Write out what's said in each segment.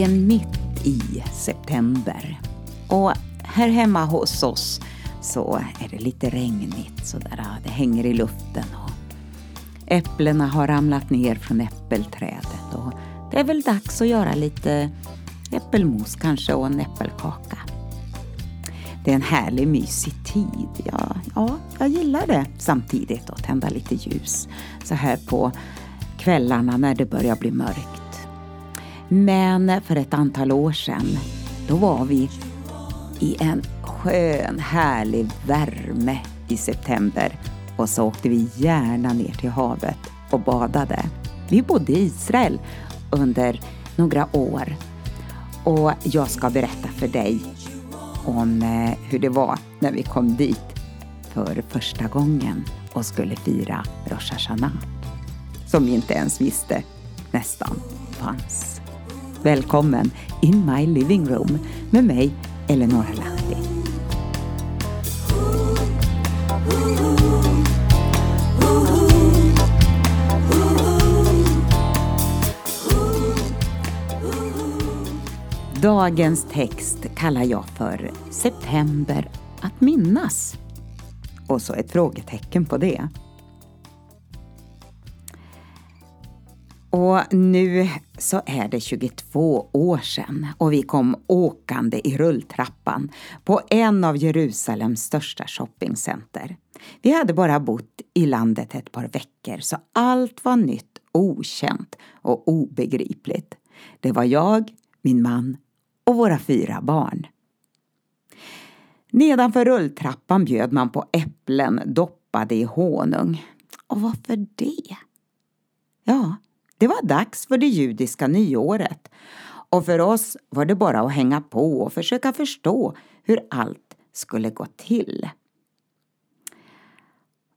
Vi är mitt i september och här hemma hos oss så är det lite regnigt sådär. Det hänger i luften och äpplena har ramlat ner från äppelträdet och det är väl dags att göra lite äppelmos kanske och en äppelkaka. Det är en härlig mysig tid. Ja, ja, jag gillar det samtidigt att tända lite ljus så här på kvällarna när det börjar bli mörkt. Men för ett antal år sedan, då var vi i en skön, härlig värme i september och så åkte vi gärna ner till havet och badade. Vi bodde i Israel under några år och jag ska berätta för dig om eh, hur det var när vi kom dit för första gången och skulle fira Rosh Hashanah. Som vi inte ens visste nästan fanns. Välkommen in my living room med mig, Eleonora Lahti. Dagens text kallar jag för September att minnas. Och så ett frågetecken på det. Och nu så är det 22 år sedan och vi kom åkande i rulltrappan på en av Jerusalems största shoppingcenter. Vi hade bara bott i landet ett par veckor så allt var nytt, okänt och obegripligt. Det var jag, min man och våra fyra barn. Nedanför rulltrappan bjöd man på äpplen doppade i honung. Och varför det? Ja, det var dags för det judiska nyåret och för oss var det bara att hänga på och försöka förstå hur allt skulle gå till.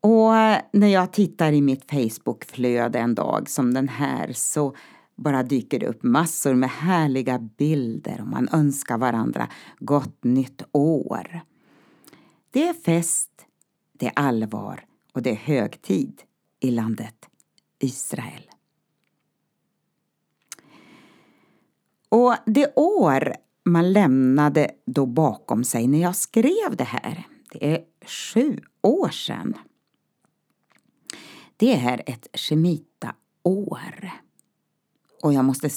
Och eh, när jag tittar i mitt Facebookflöde en dag som den här så bara dyker det upp massor med härliga bilder och man önskar varandra gott nytt år. Det är fest, det är allvar och det är högtid i landet Israel. Och det år man lämnade då bakom sig när jag skrev det här, det är sju år sedan. Det är ett Shemita-år. Och jag måste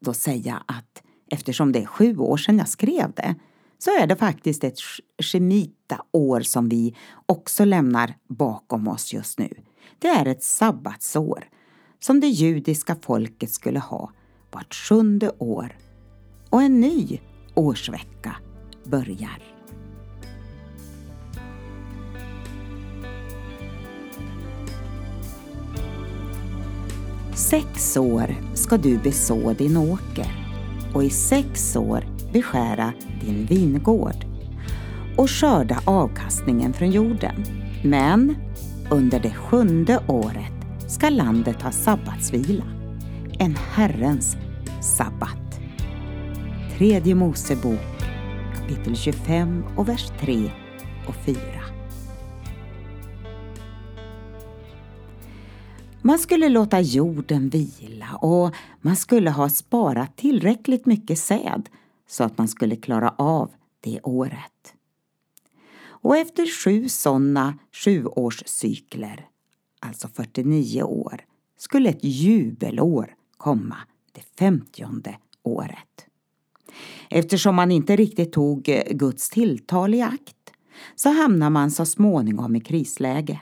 då säga att eftersom det är sju år sedan jag skrev det så är det faktiskt ett Shemita-år som vi också lämnar bakom oss just nu. Det är ett sabbatsår som det judiska folket skulle ha vart sjunde år och en ny årsvecka börjar. Sex år ska du beså din åker och i sex år beskära din vingård och skörda avkastningen från jorden. Men under det sjunde året ska landet ha sabbatsvila en Herrens sabbat. Tredje Mosebok kapitel 25 och vers 3 och 4. Man skulle låta jorden vila och man skulle ha sparat tillräckligt mycket säd så att man skulle klara av det året. Och efter sju sådana sjuårscykler, alltså 49 år, skulle ett jubelår komma det femtionde året. Eftersom man inte riktigt tog eh, Guds tilltal i akt så hamnar man så småningom i krisläge.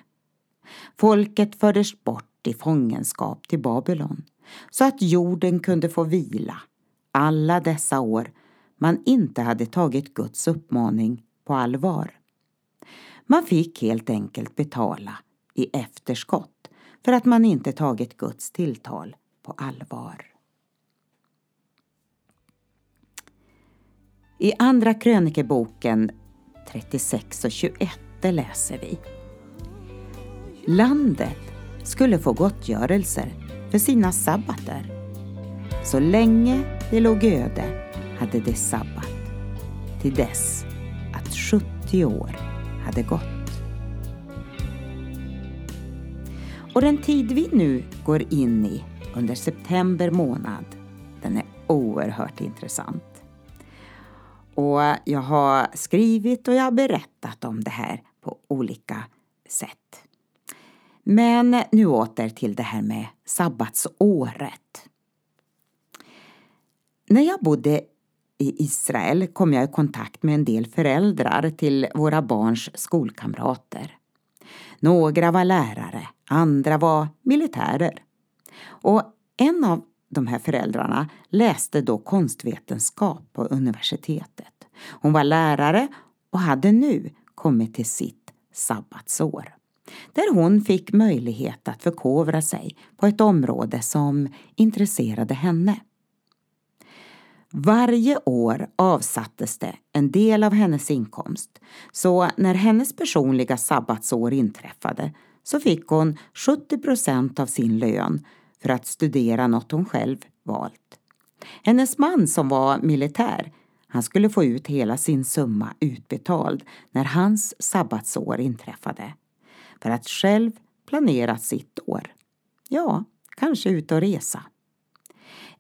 Folket fördes bort i fångenskap till Babylon så att jorden kunde få vila alla dessa år man inte hade tagit Guds uppmaning på allvar. Man fick helt enkelt betala i efterskott för att man inte tagit Guds tilltal på allvar. I Andra krönikeboken 36 och 21 läser vi Landet skulle få gottgörelser för sina sabbater. Så länge det låg öde hade det sabbat till dess att 70 år hade gått. Och den tid vi nu går in i under september månad, den är oerhört intressant. Och jag har skrivit och jag har berättat om det här på olika sätt. Men nu åter till det här med sabbatsåret. När jag bodde i Israel kom jag i kontakt med en del föräldrar till våra barns skolkamrater. Några var lärare, andra var militärer. Och en av de här föräldrarna läste då konstvetenskap på universitetet. Hon var lärare och hade nu kommit till sitt sabbatsår. Där hon fick möjlighet att förkovra sig på ett område som intresserade henne. Varje år avsattes det en del av hennes inkomst så när hennes personliga sabbatsår inträffade så fick hon 70 procent av sin lön för att studera något hon själv valt. Hennes man som var militär, han skulle få ut hela sin summa utbetald när hans sabbatsår inträffade. För att själv planera sitt år. Ja, kanske ut och resa.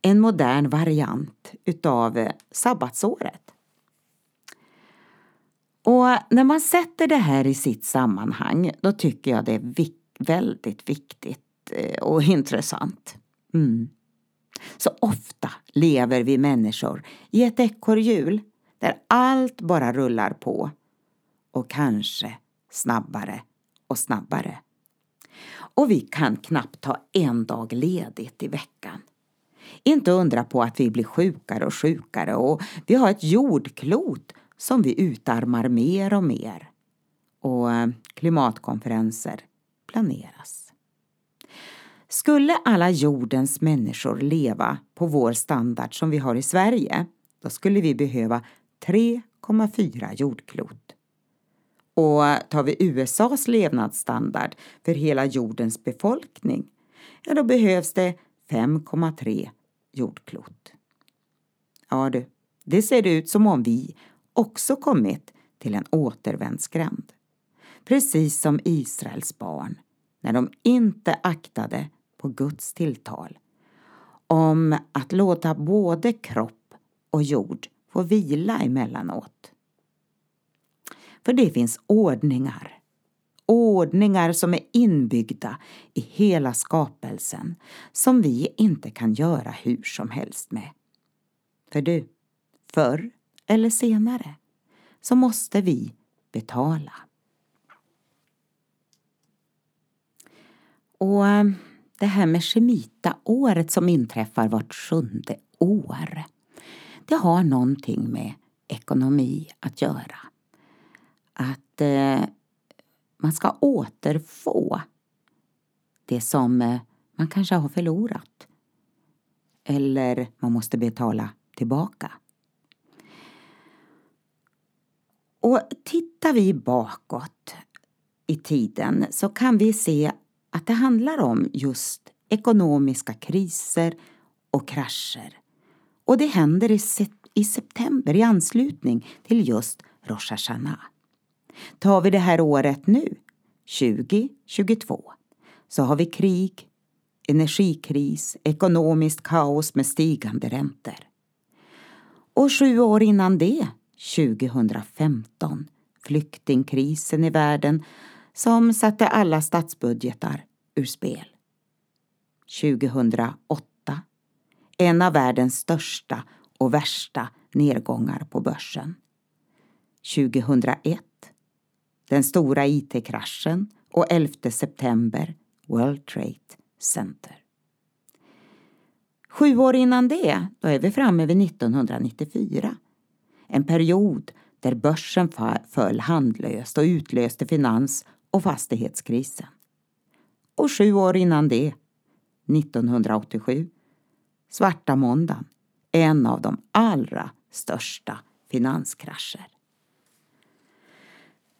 En modern variant utav sabbatsåret. Och när man sätter det här i sitt sammanhang då tycker jag det är väldigt viktigt Eh, och intressant. Mm. Så ofta lever vi människor i ett ekorrhjul där allt bara rullar på och kanske snabbare och snabbare. Och vi kan knappt ta en dag ledigt i veckan. Inte undra på att vi blir sjukare och sjukare och vi har ett jordklot som vi utarmar mer och mer. Och eh, klimatkonferenser planeras. Skulle alla jordens människor leva på vår standard som vi har i Sverige, då skulle vi behöva 3,4 jordklot. Och tar vi USAs levnadsstandard för hela jordens befolkning, ja då behövs det 5,3 jordklot. Ja du, det ser ut som om vi också kommit till en återvändsgränd. Precis som Israels barn när de inte aktade på Guds tilltal om att låta både kropp och jord få vila emellanåt. För det finns ordningar, ordningar som är inbyggda i hela skapelsen som vi inte kan göra hur som helst med. För du, förr eller senare så måste vi betala. Och eh, det här med Shemita-året som inträffar vart sjunde år. Det har någonting med ekonomi att göra. Att eh, man ska återfå det som eh, man kanske har förlorat. Eller man måste betala tillbaka. Och tittar vi bakåt i tiden så kan vi se att det handlar om just ekonomiska kriser och krascher. Och det händer i, i september i anslutning till just Rosh Hashanah. Tar vi det här året nu, 2022, så har vi krig, energikris, ekonomiskt kaos med stigande räntor. Och sju år innan det, 2015, flyktingkrisen i världen som satte alla statsbudgetar ur spel. 2008. En av världens största och värsta nedgångar på börsen. 2001. Den stora IT-kraschen och 11 september World Trade Center. Sju år innan det, då är vi framme vid 1994. En period där börsen föll handlöst och utlöste finans och fastighetskrisen. Och sju år innan det, 1987, svarta måndagen, en av de allra största finanskrascher.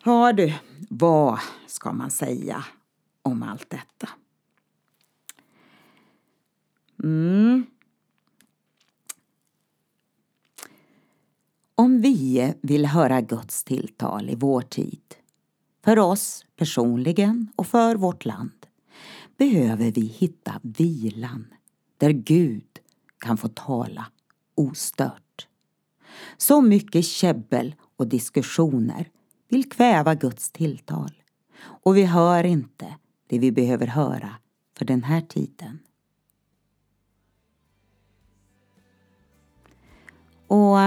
Ja du, vad ska man säga om allt detta? Mm. Om vi vill höra Guds tilltal i vår tid för oss personligen och för vårt land behöver vi hitta vilan där Gud kan få tala ostört. Så mycket käbbel och diskussioner vill kväva Guds tilltal och vi hör inte det vi behöver höra för den här tiden. Och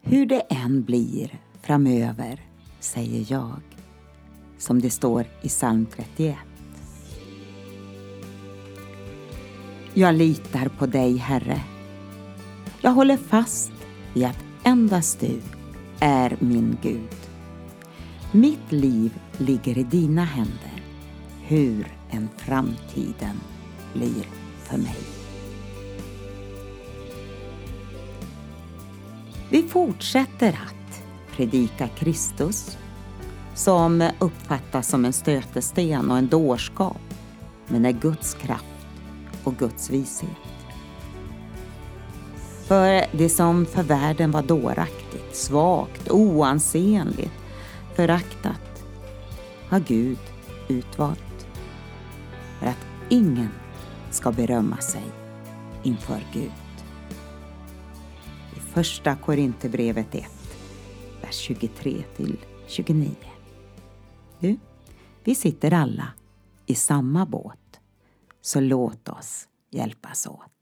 hur det än blir framöver, säger jag, som det står i psalm 31. Jag litar på dig, Herre. Jag håller fast vid att endast du är min Gud. Mitt liv ligger i dina händer, hur än framtiden blir för mig. Vi fortsätter att predika Kristus som uppfattas som en stötesten och en dårskap men är Guds kraft och Guds vishet. För det som för världen var dåraktigt, svagt, oansenligt, föraktat har Gud utvalt för att ingen ska berömma sig inför Gud. I Första Korinthierbrevet 1, vers 23 till 29. Du, vi sitter alla i samma båt, så låt oss hjälpas åt.